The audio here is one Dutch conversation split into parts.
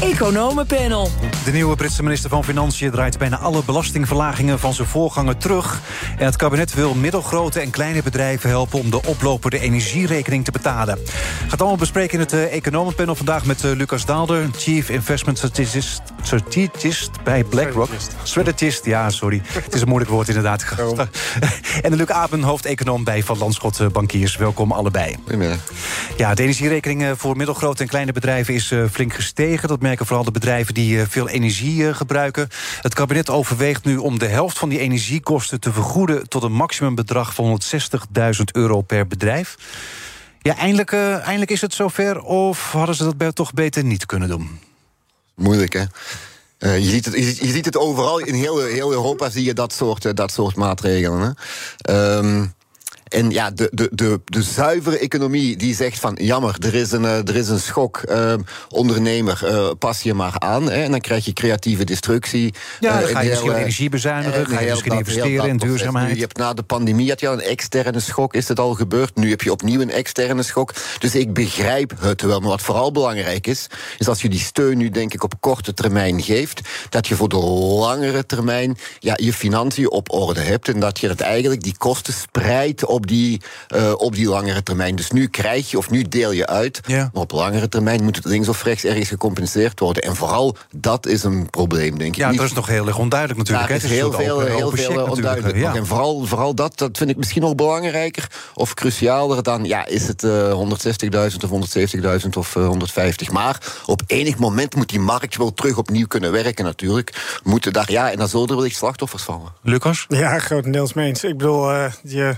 Economenpanel. De nieuwe Britse minister van Financiën draait bijna alle belastingverlagingen van zijn voorganger terug. En het kabinet wil middelgrote en kleine bedrijven helpen om de oplopende energierekening te betalen. Gaat allemaal bespreken in het uh, Economenpanel vandaag met uh, Lucas Daalder, Chief Investment Strategist, strategist bij BlackRock. Strategist, ja, sorry. Het is een moeilijk woord inderdaad. en Luc Apen, hoofdeconoom bij Van Landschot uh, Bankiers. Welkom allebei. Ja, de energierekening voor middelgrote en kleine bedrijven is flink gestegen. Dat merken vooral de bedrijven die veel energie gebruiken. Het kabinet overweegt nu om de helft van die energiekosten te vergoeden... tot een maximumbedrag van 160.000 euro per bedrijf. Ja, eindelijk, uh, eindelijk is het zover, of hadden ze dat toch beter niet kunnen doen? Moeilijk, hè? Uh, je, ziet het, je, ziet het overal, in heel, heel Europa zie je dat soort, dat soort maatregelen. Hè? Um, en ja, de, de, de, de zuivere economie die zegt van jammer, er is een, er is een schok. Uh, ondernemer, uh, pas je maar aan. Hè, en dan krijg je creatieve destructie. Ja, dan ga je misschien energie bezuinigen, ga je misschien investeren in duurzaamheid. Nu, je hebt na de pandemie had je al een externe schok. Is het al gebeurd? Nu heb je opnieuw een externe schok. Dus ik begrijp het wel. Maar wat vooral belangrijk is, is als je die steun nu denk ik op korte termijn geeft, dat je voor de langere termijn ja, je financiën op orde hebt. En dat je het eigenlijk die kosten spreidt op op die, uh, op die langere termijn. Dus nu krijg je of nu deel je uit. Ja. Maar op langere termijn moet het links of rechts ergens gecompenseerd worden. En vooral dat is een probleem, denk ik. Ja, dat is nog heel erg onduidelijk natuurlijk. Ja, het is heel veel, open, heel veel onduidelijk. Ja. En vooral, vooral dat, dat vind ik misschien nog belangrijker of crucialer dan, ja, is het uh, 160.000 of 170.000 of uh, 150. Maar op enig moment moet die markt wel terug opnieuw kunnen werken, natuurlijk. Moeten daar, ja, en dan zullen er wellicht slachtoffers vallen. Lucas? Ja, grotendeels meens. Ik bedoel, uh, je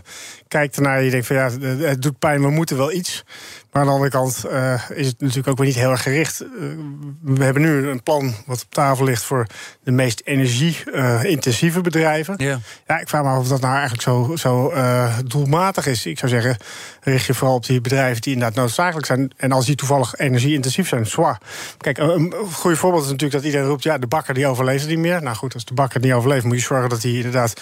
kijkt ernaar en je denkt van ja, het doet pijn, we moeten wel iets. Maar aan de andere kant uh, is het natuurlijk ook weer niet heel erg gericht. Uh, we hebben nu een plan wat op tafel ligt voor de meest energie-intensieve uh, bedrijven. Yeah. Ja, ik vraag me af of dat nou eigenlijk zo, zo doelmatig is. Ik zou zeggen, richt je vooral op die bedrijven die inderdaad noodzakelijk zijn. En als die toevallig energie-intensief zijn, zwaar. Kijk, een goed voorbeeld is natuurlijk dat iedereen roept: ja, de bakker die overleeft niet meer. Nou goed, als de bakker niet overleeft, moet je zorgen dat hij inderdaad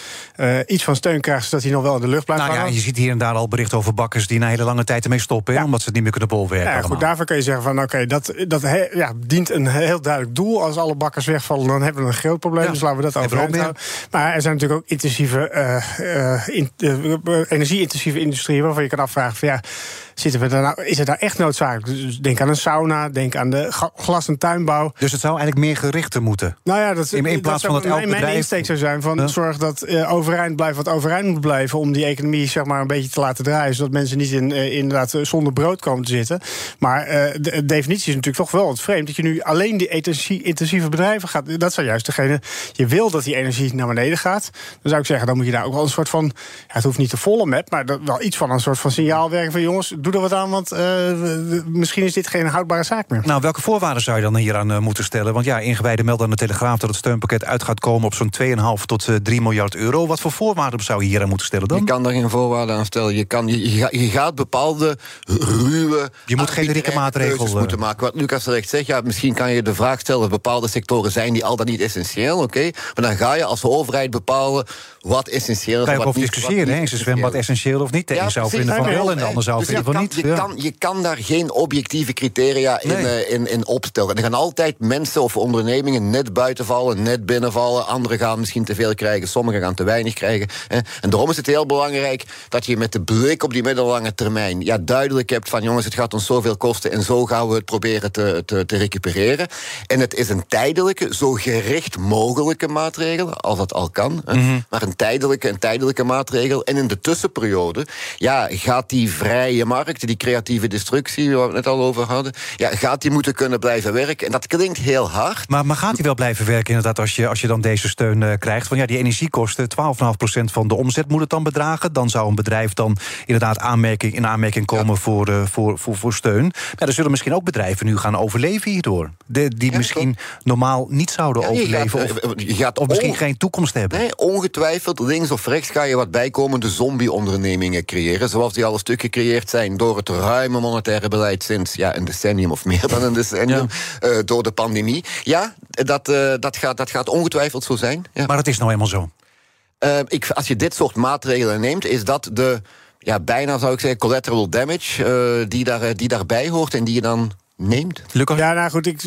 iets van steun krijgt, zodat hij nog wel in de lucht blijft. Nou ja, je ziet hier en daar al berichten over bakkers die na hele lange tijd ermee stoppen, ja. omdat ze het niet meer kunnen bolwerken. Ja, goed, daarvoor kun je zeggen van oké, okay, dat, dat he, ja, dient een heel duidelijk doel. Als alle bakkers wegvallen, dan hebben we een groot probleem. Ja. Dus laten we dat overeind houden. Maar er zijn natuurlijk ook intensieve, uh, uh, in, uh, energie-intensieve industrieën waarvan je kan afvragen van ja. Zitten we daar nou, is het daar echt noodzakelijk? Dus denk aan een sauna, denk aan de glas- en tuinbouw. Dus het zou eigenlijk meer gerichter moeten? Nou ja, dat, in, in plaats dat van het elk mijn, bedrijf... mijn insteek zou zijn van Ja. zorg dat uh, overeind blijft wat overeind moet blijven... om die economie zeg maar, een beetje te laten draaien... zodat mensen niet in, uh, inderdaad zonder brood komen te zitten. Maar uh, de, de definitie is natuurlijk toch wel wat vreemd... dat je nu alleen die energie-intensieve bedrijven gaat... dat zou juist degene... je wil dat die energie naar beneden gaat. Dan zou ik zeggen, dan moet je daar ook wel een soort van... Ja, het hoeft niet de volle map, maar dat, wel iets van een soort van signaal werken... van jongens, doe er wat aan, want uh, misschien is dit geen houdbare zaak meer. Nou, welke voorwaarden zou je dan hieraan uh, moeten stellen? Want ja, ingewijden melden aan de Telegraaf dat het steunpakket uit gaat komen op zo'n 2,5 tot uh, 3 miljard euro. Wat voor voorwaarden zou je hieraan moeten stellen dan? Je kan daar geen voorwaarden aan stellen. Je, kan, je, je, je gaat bepaalde ruwe. Je moet generieke maatregelen moeten maken. Wat Lucas terecht zegt, ja, misschien kan je de vraag stellen: bepaalde sectoren zijn die al dan niet essentieel, oké? Okay? Maar dan ga je als overheid bepalen wat essentieel is. Kan je over discussiëren? Is een zwembad essentieel of niet? De ja, zou vinden van wel en de ander zou dus vinden van niet. Je, kan, je kan daar geen objectieve criteria in, eh, in, in opstellen. Er gaan altijd mensen of ondernemingen net buiten vallen, net binnenvallen. Anderen gaan misschien te veel krijgen, sommigen gaan te weinig krijgen. Hè. En daarom is het heel belangrijk dat je met de blik op die middellange termijn ja, duidelijk hebt van jongens, het gaat ons zoveel kosten en zo gaan we het proberen te, te, te recupereren. En het is een tijdelijke, zo gericht mogelijke maatregel, als dat al kan. Hè. Maar een tijdelijke, een tijdelijke maatregel. En in de tussenperiode ja, gaat die vrije markt die creatieve destructie, waar we het net al over hadden, ja, gaat die moeten kunnen blijven werken. En dat klinkt heel hard. Maar, maar gaat hij wel blijven werken, inderdaad, als je, als je dan deze steun uh, krijgt? Van ja, die energiekosten, 12,5% van de omzet moet het dan bedragen. Dan zou een bedrijf dan inderdaad aanmerking, in aanmerking komen ja. voor, uh, voor, voor, voor steun. Maar er zullen misschien ook bedrijven nu gaan overleven hierdoor. De, die ja, misschien normaal niet zouden overleven. Gaat, of, je gaat of misschien geen toekomst hebben. Nee, ongetwijfeld links of rechts ga je wat bijkomende zombie-ondernemingen creëren. Zoals die al een stuk gecreëerd zijn door het ruime monetaire beleid sinds ja, een decennium of meer dan een decennium. Ja. Uh, door de pandemie. Ja, dat, uh, dat, gaat, dat gaat ongetwijfeld zo zijn. Ja. Maar het is nou eenmaal zo. Uh, ik, als je dit soort maatregelen neemt, is dat de ja, bijna zou ik zeggen collateral damage uh, die, daar, die daarbij hoort en die je dan neemt. Lucas? Ja, nou goed, ik,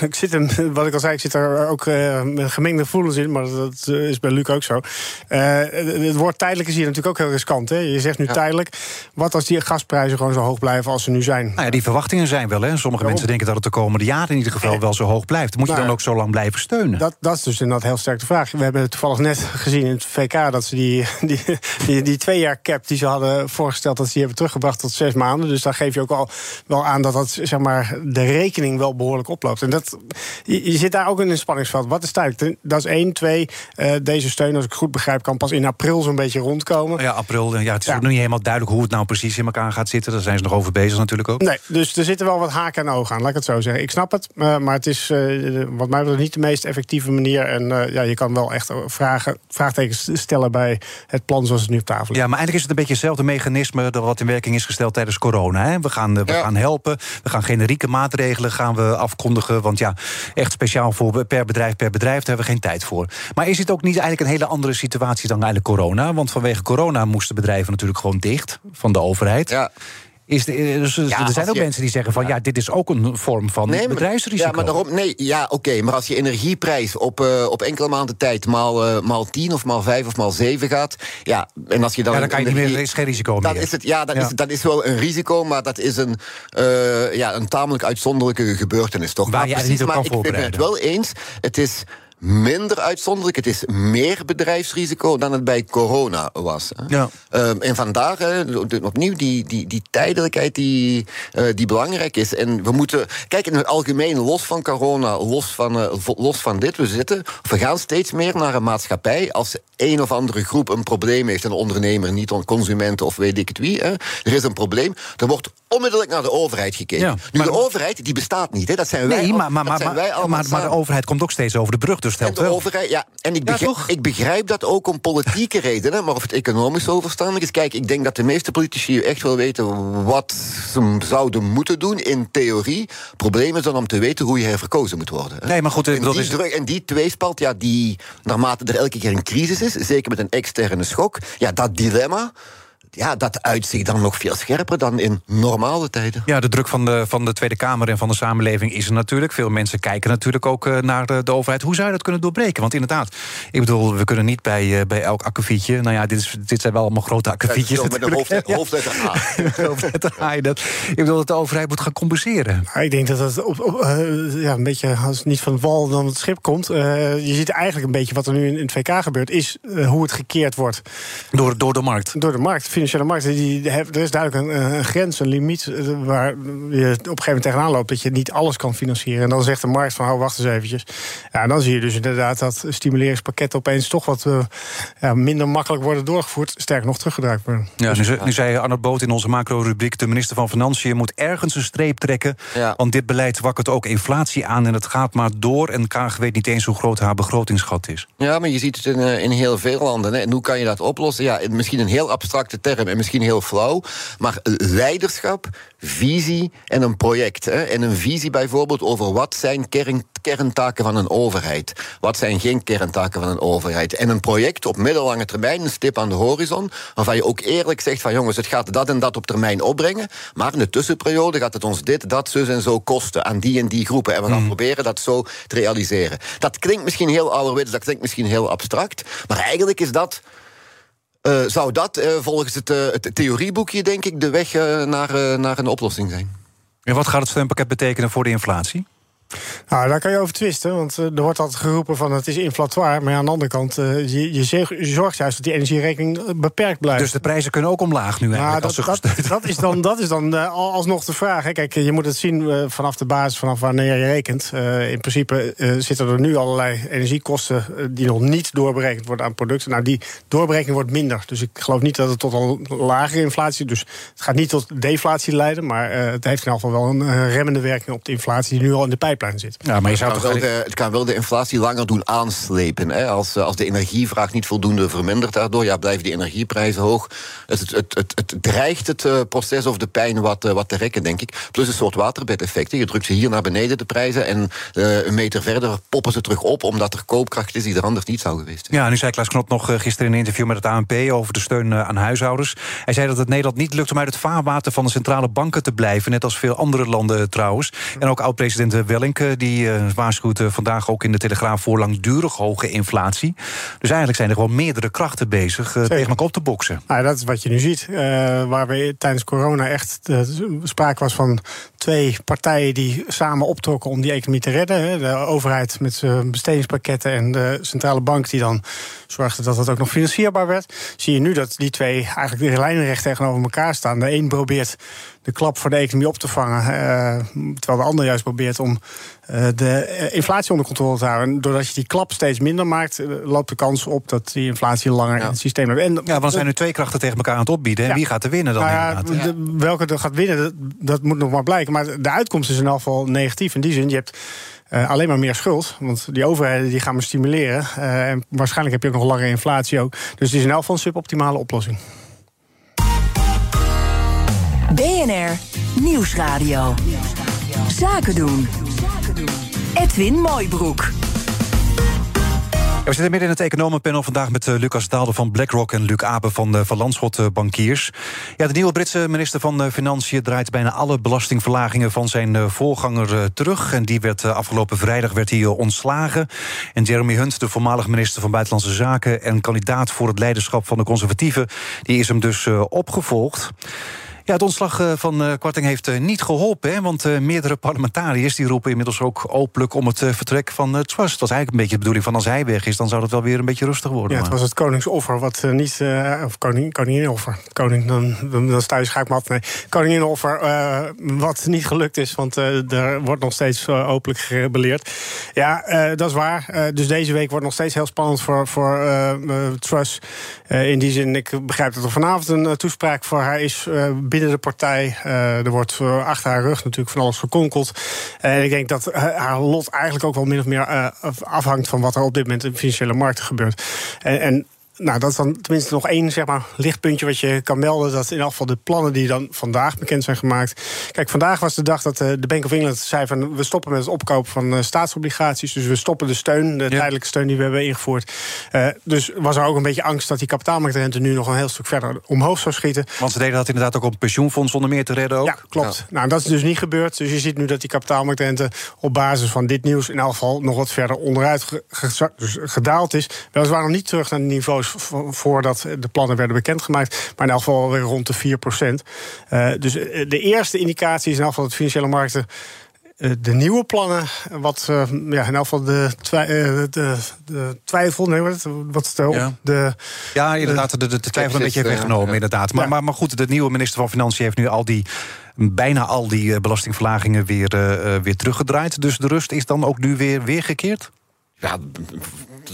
ik, zit hem, wat ik al zei, ik zit er ook uh, met gemengde gevoelens in, maar dat uh, is bij Luc ook zo. Uh, het woord tijdelijk is hier natuurlijk ook heel riskant. Hè? Je zegt nu ja. tijdelijk. Wat als die gasprijzen gewoon zo hoog blijven als ze nu zijn? Nou ja, die verwachtingen zijn wel. Hè? Sommige mensen denken dat het de komende jaren in ieder geval wel zo hoog blijft. Moet je dan ook zo lang blijven steunen? Dat, dat is dus inderdaad heel sterk de vraag. We hebben toevallig net gezien in het VK dat ze die, die, die, die twee jaar cap die ze hadden voorgesteld, dat ze die hebben teruggebracht tot zes maanden. Dus daar geef je ook al wel aan dat dat zeg maar de rekening wel behoorlijk oploopt. En dat, je, je zit daar ook in een spanningsveld. Wat is tijd? Dat is één. Twee, uh, deze steun, als ik goed begrijp, kan pas in april zo'n beetje rondkomen. Ja, april. Ja, het is ja. nog niet helemaal duidelijk hoe het nou precies in elkaar gaat zitten. Daar zijn ze nog over bezig natuurlijk ook. Nee, dus er zitten wel wat haken en ogen aan, laat ik het zo zeggen. Ik snap het, uh, maar het is uh, wat mij betreft niet de meest effectieve manier. En ja, je kan wel echt vragen, vraagtekens stellen bij het plan zoals het nu op tafel ligt. Ja, maar eigenlijk is het een beetje hetzelfde mechanisme dat wat in werking is gesteld tijdens corona. Hè? We, gaan, we ja. gaan helpen, we gaan maatregelen gaan we afkondigen. Want ja, echt speciaal voor per bedrijf, per bedrijf, daar hebben we geen tijd voor. Maar is dit ook niet eigenlijk een hele andere situatie dan eigenlijk corona? Want vanwege corona moesten bedrijven natuurlijk gewoon dicht van de overheid. Ja. Is de, dus ja, er zijn ook je, mensen die zeggen van ja. ja. dit is ook een vorm van nee, bedrijfsrisico. Ja, maar daarom, nee, ja, oké. Okay, maar als je energieprijs op, uh, op enkele maanden tijd maal, uh, maal 10 of maal 5 of maal 7 gaat. Ja, en als je dan. Ja, dan kan je niet meer, is geen risico dan meer. Is het, ja, dat, ja. Is, dat is wel een risico, maar dat is een, uh, ja, een tamelijk uitzonderlijke gebeurtenis toch? Waar maar je precies, niet op maar kan ik ben het wel eens. Het is minder uitzonderlijk. Het is meer bedrijfsrisico dan het bij corona was. Hè. Ja. Um, en vandaar hè, opnieuw die, die, die tijdelijkheid die, uh, die belangrijk is. En we moeten, kijk in het algemeen, los van corona, los van, uh, los van dit, we zitten, we gaan steeds meer naar een maatschappij. Als een of andere groep een probleem heeft, een ondernemer, niet een consument of weet ik het wie, hè, er is een probleem, er wordt onmiddellijk naar de overheid gekeken. Ja, nu, maar- de overheid, die bestaat niet. Hè. Dat zijn wij, Nee, maar, maar, maar, zijn wij maar, allemaal maar, maar de overheid komt ook steeds over de brug, dus En de wel. overheid, ja, en ik Ja, begrijp, ik begrijp dat ook om politieke redenen, maar of het economisch zo verstandig is. Kijk, ik denk dat de meeste politici echt wel weten wat ze zouden moeten doen in theorie. Probleem is dan om te weten hoe je herverkozen moet worden. hè. Nee, maar goed, ik En die, is- druk- en die tweespalt, ja, die naarmate er elke keer een crisis is, zeker met een externe schok, ja, dat dilemma, ja, dat uitziet dan nog veel scherper dan in normale tijden. Ja, de druk van de, van de Tweede Kamer en van de samenleving is er natuurlijk. Veel mensen kijken natuurlijk ook eh, naar de, de overheid. Hoe zou je dat kunnen doorbreken? Want inderdaad, ik bedoel, we kunnen niet bij, eh, bij elk akkefietje... nou ja, dit, is, dit zijn wel allemaal grote akkefietjes met een hoofdletter A. Hoofdletter A, dat- Ik bedoel dat de overheid moet gaan compenseren. Maar ik denk dat dat op, op, eh, ja, een beetje als het niet van wal dan het schip komt. eh, je ziet eigenlijk een beetje wat er nu in, in het VK gebeurt, is hoe het gekeerd wordt Door, door de markt. door de markt, financiële markt. Die, er is duidelijk een, een grens, een limiet eh, waar je op een gegeven moment tegenaan loopt dat je niet alles kan financieren. En dan zegt de markt van, hou, wacht eens eventjes. Ja, en dan zie je dus inderdaad dat stimuleringspakketten opeens toch wat eh, ja, minder makkelijk worden doorgevoerd, sterker nog teruggedraaid worden. Ja, nu, ze- nu zei Arnold Boot in onze macro-rubriek... de minister van Financiën moet ergens een streep trekken... Ja. want dit beleid wakkert ook inflatie aan... en het gaat maar door en Kaag weet niet eens hoe groot haar begrotingsgat is. Ja, maar je ziet het in, eh, in heel veel landen. Hè. En hoe kan je dat oplossen? Ja, misschien een heel abstracte term en misschien heel flauw. Maar leiderschap, visie en een project. Hè. En een visie bijvoorbeeld over wat zijn kern, kerntaken van een overheid. Wat zijn geen kerntaken van een overheid. En een project op middellange termijn, een stip aan de horizon. Waarvan je ook eerlijk zegt van jongens, het gaat dat en dat op termijn opbrengen. Maar in de tussenperiode gaat het ons dit, dat, zus en zo kosten aan die en die groepen. En we gaan proberen dat zo te realiseren. Dat klinkt misschien heel ouderwets, dat klinkt misschien heel abstract. Maar eigenlijk is dat. Eh, zou dat eh, volgens het, eh, het theorieboekje, denk ik, de weg naar, naar een oplossing zijn? En wat gaat het steunpakket betekenen voor de inflatie? Nou, daar kan je over twisten, want uh, er wordt altijd geroepen van het is inflatoire. Maar aan de andere kant, uh, je, je, zorgt juist dat die energierekening eh, beperkt blijft. Dus de prijzen kunnen ook omlaag nu eigenlijk? Nou, dat, dat, dat, is dan, dat is dan alsnog de vraag. Hè. Kijk, je moet het zien vanaf de basis, vanaf wanneer je rekent. in principe zitten er nu allerlei energiekosten die nog niet doorberekend worden aan producten. Nou, die doorberekening wordt minder. Dus ik geloof niet dat het tot een lagere inflatie... dus het gaat niet tot deflatie leiden... maar het heeft in ieder geval wel een remmende werking op de inflatie... die nu al in de pijplijn zit. Ja, maar je zou het, kan wel de, het kan wel de inflatie langer doen aanslepen. Hè? Als, als de energievraag niet voldoende vermindert daardoor, ja, blijven die energieprijzen hoog. Het, het, het, het, het dreigt het uh, proces of de pijn wat, uh, wat te rekken, denk ik. Plus een soort waterbedeffect. Je drukt ze hier naar beneden, de prijzen, en uh, een meter verder poppen ze terug op, omdat er koopkracht is die er anders niet zou geweest zijn. Ja, nu zei Klaas Knop nog gisteren in een interview met het ANP over de steun aan huishoudens. Hij zei dat het Nederland niet lukt om uit het vaarwater van de centrale banken te blijven, net als veel andere landen trouwens. En ook oud-president Die waarschuwt vandaag ook in de Telegraaf voor langdurig hoge inflatie. Dus eigenlijk zijn er gewoon meerdere krachten bezig uh, tegen elkaar op te boksen. Nou, dat is wat je nu ziet. Waar we tijdens corona echt sprake was van twee partijen die samen optrokken om die economie te redden. De overheid met zijn bestedingspakketten en de centrale bank die dan zorgde dat het ook nog financierbaar werd. Zie je nu dat die twee eigenlijk de lijnrecht tegenover elkaar staan. De een probeert de klap voor de economie op te vangen. Uh, terwijl de ander juist probeert om de inflatie onder controle te houden. En doordat je die klap steeds minder maakt, uh, loopt de kans op dat die inflatie langer ja. in het systeem blijft. En, ja, want er zijn nu twee krachten tegen elkaar aan het opbieden. En ja. wie gaat er winnen dan? Nou ja, de, welke er gaat winnen, dat, dat, moet nog maar blijken. Maar de uitkomst is in elk geval negatief. In die zin, je hebt. Uh, alleen maar meer schuld. Want die overheden die gaan we stimuleren. Uh, en waarschijnlijk heb je ook nog langere inflatie ook. Dus het is in elk geval een suboptimale oplossing. BNR Nieuwsradio. Zaken doen. Edwin Mooibroek. we zitten midden in het economenpanel vandaag met uh, Lucas Daalde van BlackRock en Luc Abe van, uh, van Landschot uh, Bankiers. Ja, de nieuwe Britse minister van Financiën draait bijna alle belastingverlagingen van zijn voorganger terug. En die werd afgelopen vrijdag werd hij ontslagen. En Jeremy Hunt, de voormalige minister van Buitenlandse Zaken en kandidaat voor het leiderschap van de Conservatieven, die is hem dus opgevolgd. Ja, het ontslag eh, van eh, Kwarting heeft eh, niet geholpen. Hè, want meerdere parlementariërs die roepen inmiddels ook openlijk om het vertrek van het Trust. Dat is eigenlijk een beetje de bedoeling van als hij weg is, dan zou het wel weer een beetje rustig worden. Ja, het was het koningsoffer, wat niet. of koning, koninginoffer. Koning, dan, dan sta je schaakmat. Nee, koninginoffer, wat niet gelukt is, want er wordt nog steeds openlijk gerebelleerd. Ja, dat is waar. dus deze week wordt nog steeds heel spannend voor, voor Trust. in die zin, ik begrijp dat er vanavond een toespraak voor haar is binnen binnen de partij. Uh, er wordt uh, achter haar rug natuurlijk van alles gekonkeld. En ik denk dat uh, haar lot eigenlijk ook wel min of meer afhangt van wat er op dit moment in de financiële markten gebeurt. En, en nou, dat is dan tenminste nog één zeg maar, lichtpuntje wat je kan melden. Dat in elk geval de plannen die dan vandaag bekend zijn gemaakt. Kijk, vandaag was de dag dat eh, de Bank of England zei van we stoppen met het opkopen van uh, staatsobligaties. Dus we stoppen de steun, de tijdelijke steun die we hebben ingevoerd. Uh, dus was er ook een beetje angst dat die kapitaalmarktrente nu nog een heel stuk verder omhoog zou schieten. Want ze deden dat inderdaad ook om pensioenfonds zonder meer te redden ook. Ja, klopt. Nou, dat is dus niet gebeurd. Dus je ziet nu dat die kapitaalmarktrente op basis van dit nieuws in elk geval nog wat verder onderuit dus gedaald is. Weliswaar nog niet terug naar de niveaus voordat de plannen werden bekendgemaakt. Maar in elk geval weer rond de 4 procent. Uh, dus eh, de eerste indicatie is in elk geval dat de financiële markten uh, de nieuwe plannen, wat ja, in elk geval de, twi de, de, twijfel, nee, wat, wat de, ja. de, ja, inderdaad, de, de, de twijfel een beetje heeft weggenomen, inderdaad. Maar, ja. maar, maar goed, de nieuwe minister van Financiën heeft nu al die bijna al die belastingverlagingen weer, weer teruggedraaid. Dus de rust is dan ook nu weer, weer gekeerd? Ja,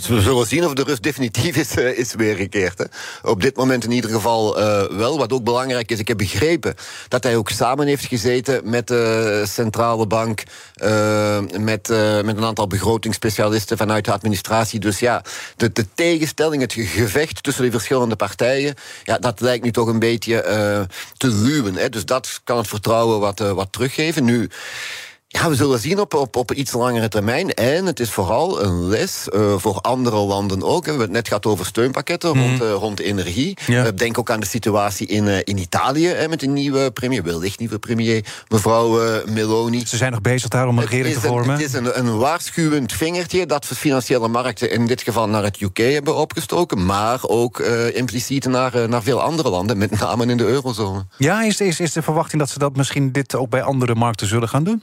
we zullen zien of de rust definitief is, uh, is weergekeerd. Hè. Op dit moment in ieder geval uh, wel. Wat ook belangrijk is, ik heb begrepen dat hij ook samen heeft gezeten met de centrale bank, met, met een aantal begrotingsspecialisten vanuit de administratie. Dus ja, de, de tegenstelling, het gevecht tussen de verschillende partijen, ja, dat lijkt nu toch een beetje te ruwen. Hè. Dus dat kan het vertrouwen wat, wat teruggeven. Nu. Ja, we zullen zien op, op, op iets langere termijn. En het is vooral een les uh, voor andere landen ook. We hebben het net gehad over steunpakketten mm. rond, uh, rond energie. Ja. Uh, denk ook aan de situatie in, in Italië met een nieuwe premier, wellicht nieuwe premier, mevrouw Meloni. Ze zijn nog bezig daar om een regering te vormen. Een, het is een, een waarschuwend vingertje dat de financiële markten in dit geval naar het UK hebben opgestoken, maar ook impliciet naar, naar veel andere landen, met name in de eurozone. Ja, is, is, is de verwachting dat ze dat misschien dit ook bij andere markten zullen gaan doen?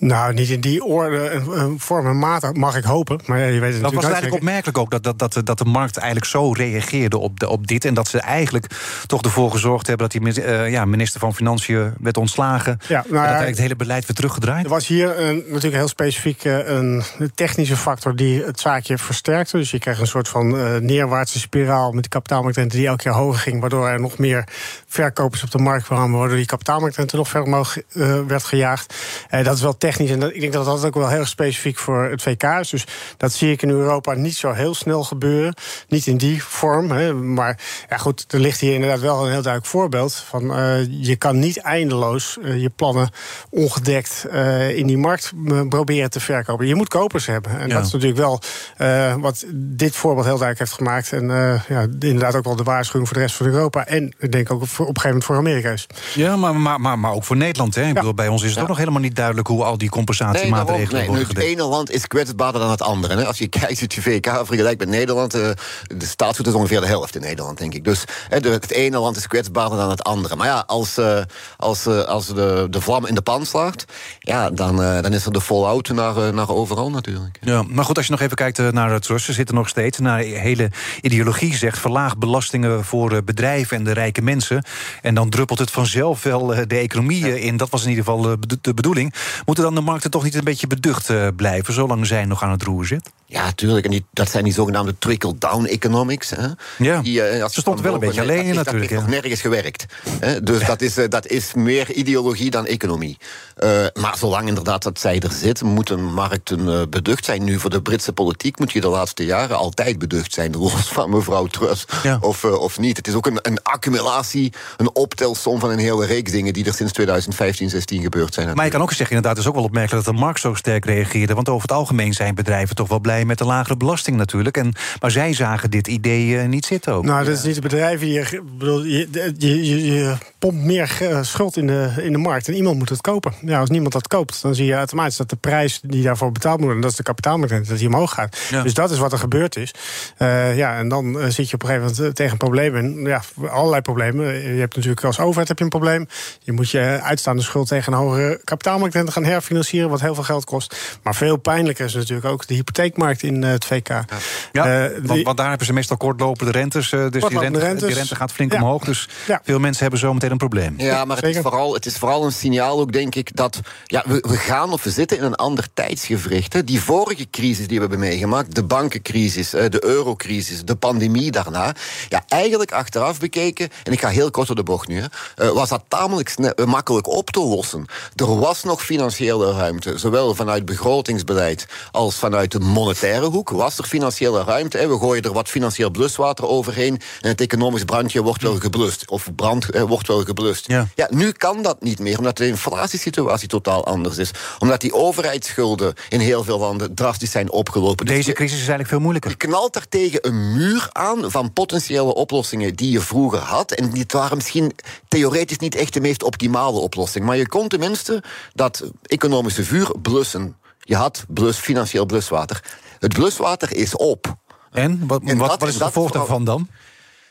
Nou, niet in die orde en vorm en mate, mag ik hopen. Maar ja, je weet het dat was eigenlijk opmerkelijk ook dat, dat, dat, dat de markt eigenlijk zo reageerde op, de, op dit. En dat ze eigenlijk toch ervoor gezorgd hebben dat die uh, ja, minister van Financiën werd ontslagen. Ja, nou, en dat eigenlijk het hele beleid weer teruggedraaid. Er was hier een, natuurlijk heel specifiek een technische factor die het zaakje versterkte. Dus je kreeg een soort van uh, neerwaartse spiraal met de kapitaalmarktrente die elke keer hoger ging. Waardoor er nog meer verkopers op de markt kwamen. Waardoor die kapitaalmarktrente nog verder omhoog werd gejaagd. dat is wel technisch. En dat, ik denk dat dat ook wel heel specifiek voor het VK is. Dus dat zie ik in Europa niet zo heel snel gebeuren. Niet in die vorm. Hè. Maar ja, goed, er ligt hier inderdaad wel een heel duidelijk voorbeeld. Van, uh, je kan niet eindeloos uh, je plannen ongedekt uh, in die markt proberen te verkopen. Je moet kopers hebben. En ja. dat is natuurlijk wel wat dit voorbeeld heel duidelijk heeft gemaakt. En ja, inderdaad ook wel de waarschuwing voor de rest van Europa. En ik denk ook voor, op een gegeven moment voor Amerika is. Ja, maar, maar, maar, maar ook voor Nederland. Hè? Ik bedoel, bij ons is het ook nog helemaal niet duidelijk hoe al die compensatiemaatregelen nee, worden Het ene land is kwetsbaarder dan het andere. Hè. Als je kijkt het VK vergelijkt met Nederland, uh, de staatsgoed is ongeveer de helft in Nederland, denk ik. Dus het ene land is kwetsbaarder dan het andere. Maar ja, als, uh, als, uh, als de, de vlam in de pan slaagt, ja, dan, dan is er de fallout naar, naar overal natuurlijk. Ja, maar goed, als je nog even kijkt naar het Ze zitten nog steeds naar de hele ideologie zegt verlaag belastingen voor bedrijven en de rijke mensen. En dan druppelt het vanzelf wel de economie ja. in. Dat was in ieder geval de bedoeling. Moeten dan de markten toch niet een beetje beducht blijven, zolang zij nog aan het roer zit? Ja, natuurlijk. En die, dat zijn die zogenaamde trickle-down economics. Hè? Ja, die, uh, ze stond wel een beetje alleen in natuurlijk. Dat heeft nog nergens gewerkt. Hè? Dus dat, is, uh, dat is meer ideologie dan economie. Uh, maar zolang inderdaad dat zij er zit, moeten markten beducht zijn. Nu, voor de Britse politiek moet je de laatste jaren altijd beducht zijn. Los van mevrouw Truss ja. of, of niet. Het is ook een, een accumulatie, een optelsom van een hele reeks dingen... die er sinds 2015, 16 gebeurd zijn. Maar je kan ook zeggen, inderdaad, het is ook wel opmerkelijk... dat de markt zo sterk reageerde. Want over het algemeen zijn bedrijven toch wel blij met een lagere belasting natuurlijk. En, maar zij zagen dit idee uh, niet zitten ook. Nou, dat is niet de bedrijven. Je, bedoel, je, je, je, je pompt meer schuld in de, in de markt. En iemand moet het kopen. Ja, als niemand dat koopt, dan zie je automatisch dat de prijs die daarvoor betaald moet worden... dat is de kapitaalmarkt, dat die omhoog gaat. Ja. Dus dat is wat er gebeurd is. Uh, ja, en dan uh, zit je op een gegeven moment tegen problemen. Ja, allerlei problemen. Je hebt natuurlijk als overheid heb je een probleem. Je moet je uitstaande schuld tegen een hogere kapitaalmarkt gaan herfinancieren... wat heel veel geld kost. Maar veel pijnlijker is natuurlijk ook de hypotheekmarkt in het VK. Ja, ja uh, want, want, daar hebben ze meestal kortlopende rentes. Uh, dus die rente, rentes. die rente gaat flink ja. omhoog. Dus ja. veel mensen hebben zo meteen een probleem. Ja, maar het is, vooral, het is vooral een signaal ook, denk ik, dat ja, we, we gaan of we zitten in een ander tijdsgevricht. Hè. Die vorige crisis die we hebben meegemaakt, de bankencrisis, de eurocrisis, de pandemie daarna. Ja, eigenlijk achteraf bekeken, en ik ga heel kort op de bocht nu, hè, was dat tamelijk makkelijk op te lossen. Er was nog financiële ruimte, zowel vanuit begrotingsbeleid als vanuit de monetaire hoek was er financiële ruimte. Hè. We gooien er wat financieel bluswater overheen en het economisch brandje wordt wel geblust. Of brand eh, wordt wel geblust. Ja. ja, nu kan dat niet meer, omdat de inflatiesituatie totaal anders is. Omdat die overheidsschulden in heel veel landen drastisch zijn opgelopen. Deze dus crisis is eigenlijk veel moeilijker. Je knalt er tegen een muur aan van potentiële oplossingen die je vroeger had. En die waren misschien theoretisch niet echt de meest optimale oplossing. Maar je kon tenminste dat economische vuur blussen. Je had blus, financieel bluswater. Het bluswater is op. En? Wat, en wat, wat is het gevolg daarvan dan?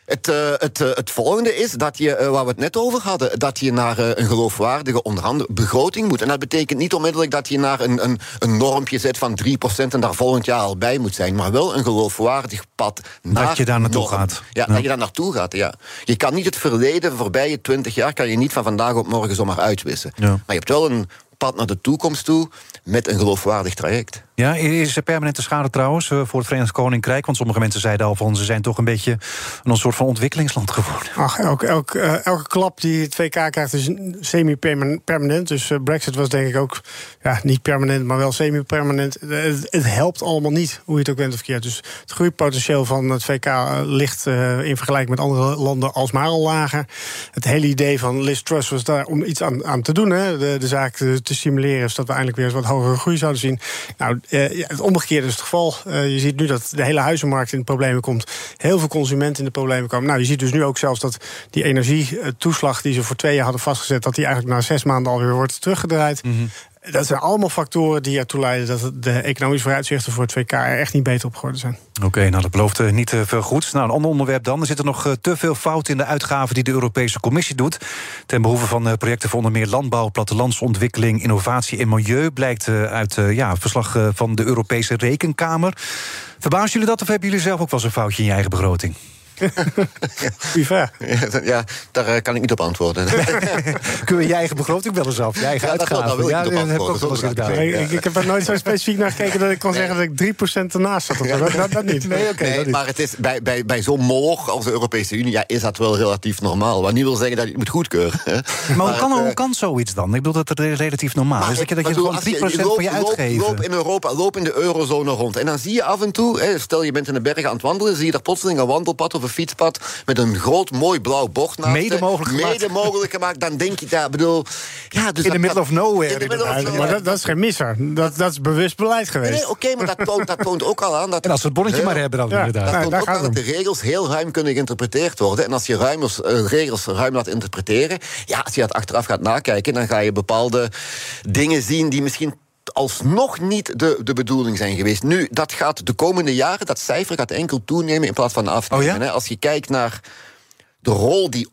Het, uh, het, uh, het volgende is dat je, uh, waar we het net over hadden, dat je naar een geloofwaardige begroting moet. En dat betekent niet onmiddellijk dat je naar een, een, een normpje zet van 3% en daar volgend jaar al bij moet zijn, maar wel een geloofwaardig pad naar Dat je daar naartoe norm. gaat. Ja, ja, dat je daar naartoe gaat, ja. Je kan niet het verleden, voorbije 20 jaar, kan je niet van vandaag op morgen zomaar uitwissen. Ja. Maar je hebt wel een pad naar de toekomst toe met een geloofwaardig traject. Ja, is er permanente schade trouwens uh, voor het Verenigd Koninkrijk? Want sommige mensen zeiden al van ze zijn toch een beetje een soort van ontwikkelingsland geworden. Ach, elke, elke, uh, elke klap die het VK krijgt is semi-permanent. Dus uh, Brexit was denk ik ook ja, niet permanent, maar wel semi-permanent. Het, het, helpt allemaal niet, hoe je het ook bent of keert. Dus het groeipotentieel van het VK ligt in vergelijking met andere landen alsmaar al lager. Het hele idee van Liz Truss was daar om iets aan, aan te doen. Hè, de, de zaak te, te stimuleren, zodat we eindelijk weer eens wat hogere groei zouden zien. Nou, ja, het omgekeerde is het geval. Uh, je ziet nu dat de hele huizenmarkt in de problemen komt. Heel veel consumenten in de problemen komen. Nou, je ziet dus nu ook zelfs dat die energietoeslag die ze voor twee jaar hadden vastgezet, dat die eigenlijk na zes maanden alweer wordt teruggedraaid. -hmm. Dat zijn allemaal factoren die ertoe leiden dat de economische vooruitzichten voor het VK er echt niet beter op geworden zijn. Oké, nou dat belooft eh, niet veel goeds. Nou, een ander onderwerp dan. Er zitten nog eh, te veel fouten in de uitgaven die de Europese Commissie doet. Ten behoeve van eh, projecten voor onder meer landbouw, plattelandsontwikkeling, innovatie en milieu. Blijkt uit ja, verslag van de Europese Rekenkamer. Verbazen jullie dat of hebben jullie zelf ook wel zo'n foutje in je eigen begroting? Goeie vraag. Ja, daar eh, kan ik niet op antwoorden. Kun je je eigen begroting wel eens af? Je eigen ja, uitgaven? Dat, ja, dat heb ik ook wel eens Ik, ik, heb er nooit zo specifiek naar gekeken dat ik kon zeggen dat ik 3% ernaast zat. Dat, dat, dat, niet. Nee, okay, nee maar het is bij, bij, bij zo'n moloch als de Europese Unie ja, is dat wel relatief normaal. Wat niet wil zeggen dat je het moet goedkeuren. Maar, hoe, kan, hoe eh, kan zoiets dan? Ik bedoel dat het relatief normaal is. Dat je, dat je gewoon 3% van je uitgeeft. Loop in Europa, loop in de eurozone rond. En dan zie je af en toe, stel je bent in de bergen aan het wandelen, zie je daar plotseling een wandelpad of fietspad met een groot mooi blauw bocht naast Mede mogelijk gemaakt. Mede mogelijk gemaakt. Dan denk je daar, bedoel... Ja, dus in de middle of nowhere. maar dat, dat, is geen misser. Dat, dat is bewust beleid geweest. Nee, oké, maar dat toont, dat toont ook al aan... Dat en als we het bonnetje maar hebben dan inderdaad. Dat toont ook aan dat de regels heel ruim kunnen geïnterpreteerd worden. En als je uh, regels ruim laat interpreteren... ja, als je dat achteraf gaat nakijken... dan ga je bepaalde dingen zien die misschien alsnog niet de, de bedoeling zijn geweest. Nu, dat gaat de komende jaren, dat cijfer gaat enkel toenemen in plaats van afnemen. Oh Als je kijkt naar de rol die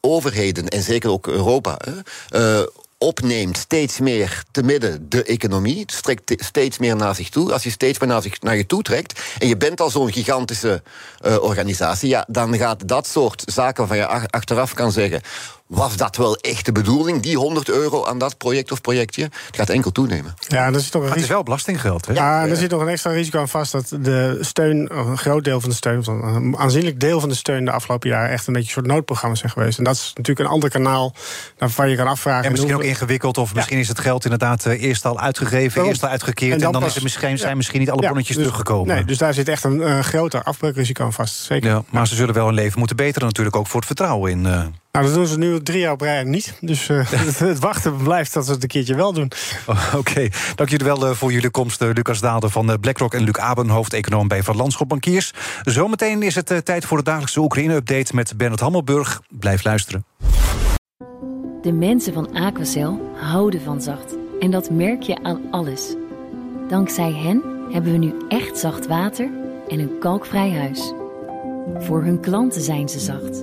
overheden, en zeker ook Europa, uh, opneemt steeds meer te midden de economie, strekt steeds meer naar zich toe. Als je steeds meer naar, zich, naar je toe trekt en je bent al zo'n gigantische uh, organisatie, ja, dan gaat dat soort zaken waarvan je achteraf kan zeggen was dat wel echt de bedoeling, die 100 euro aan dat project of projectje? Het gaat enkel toenemen. Ja, dat is toch een het is wel belastinggeld, hè? Ja, er zit nog een extra risico aan vast dat de steun, een groot deel van de steun, een aanzienlijk deel van de steun de afgelopen jaren echt een beetje een soort noodprogramma's zijn geweest. En dat is natuurlijk een ander kanaal waarvan je kan afvragen. En misschien ook ingewikkeld, of misschien is het geld inderdaad eh, eerst al uitgegeven, eerst al uitgekeerd. En dan, en dan is er misschien, zijn misschien niet alle bonnetjes dus, teruggekomen. Nee, dus daar zit echt een groter afbreukrisico aan vast. Zeker. Ja, maar ze zullen wel hun leven moeten beteren, natuurlijk ook voor het vertrouwen in. Uh, nou, dat doen ze nu drie jaar op rij niet. Dus uh, het, wachten blijft dat ze het een keertje wel doen. Oh, Oké, dank jullie wel uh, voor jullie komst. Uh, Lucas Daalder van BlackRock en Luc Aben, hoofdeconoom bij Van Landschap Bankiers. Zometeen is het tijd voor de dagelijkse Oekraïne-update met Bernard Hammelburg. Blijf luisteren. De mensen van Aquacel houden van zacht. En dat merk je aan alles. Dankzij hen hebben we nu echt zacht water en een kalkvrij huis. Voor hun klanten zijn ze zacht.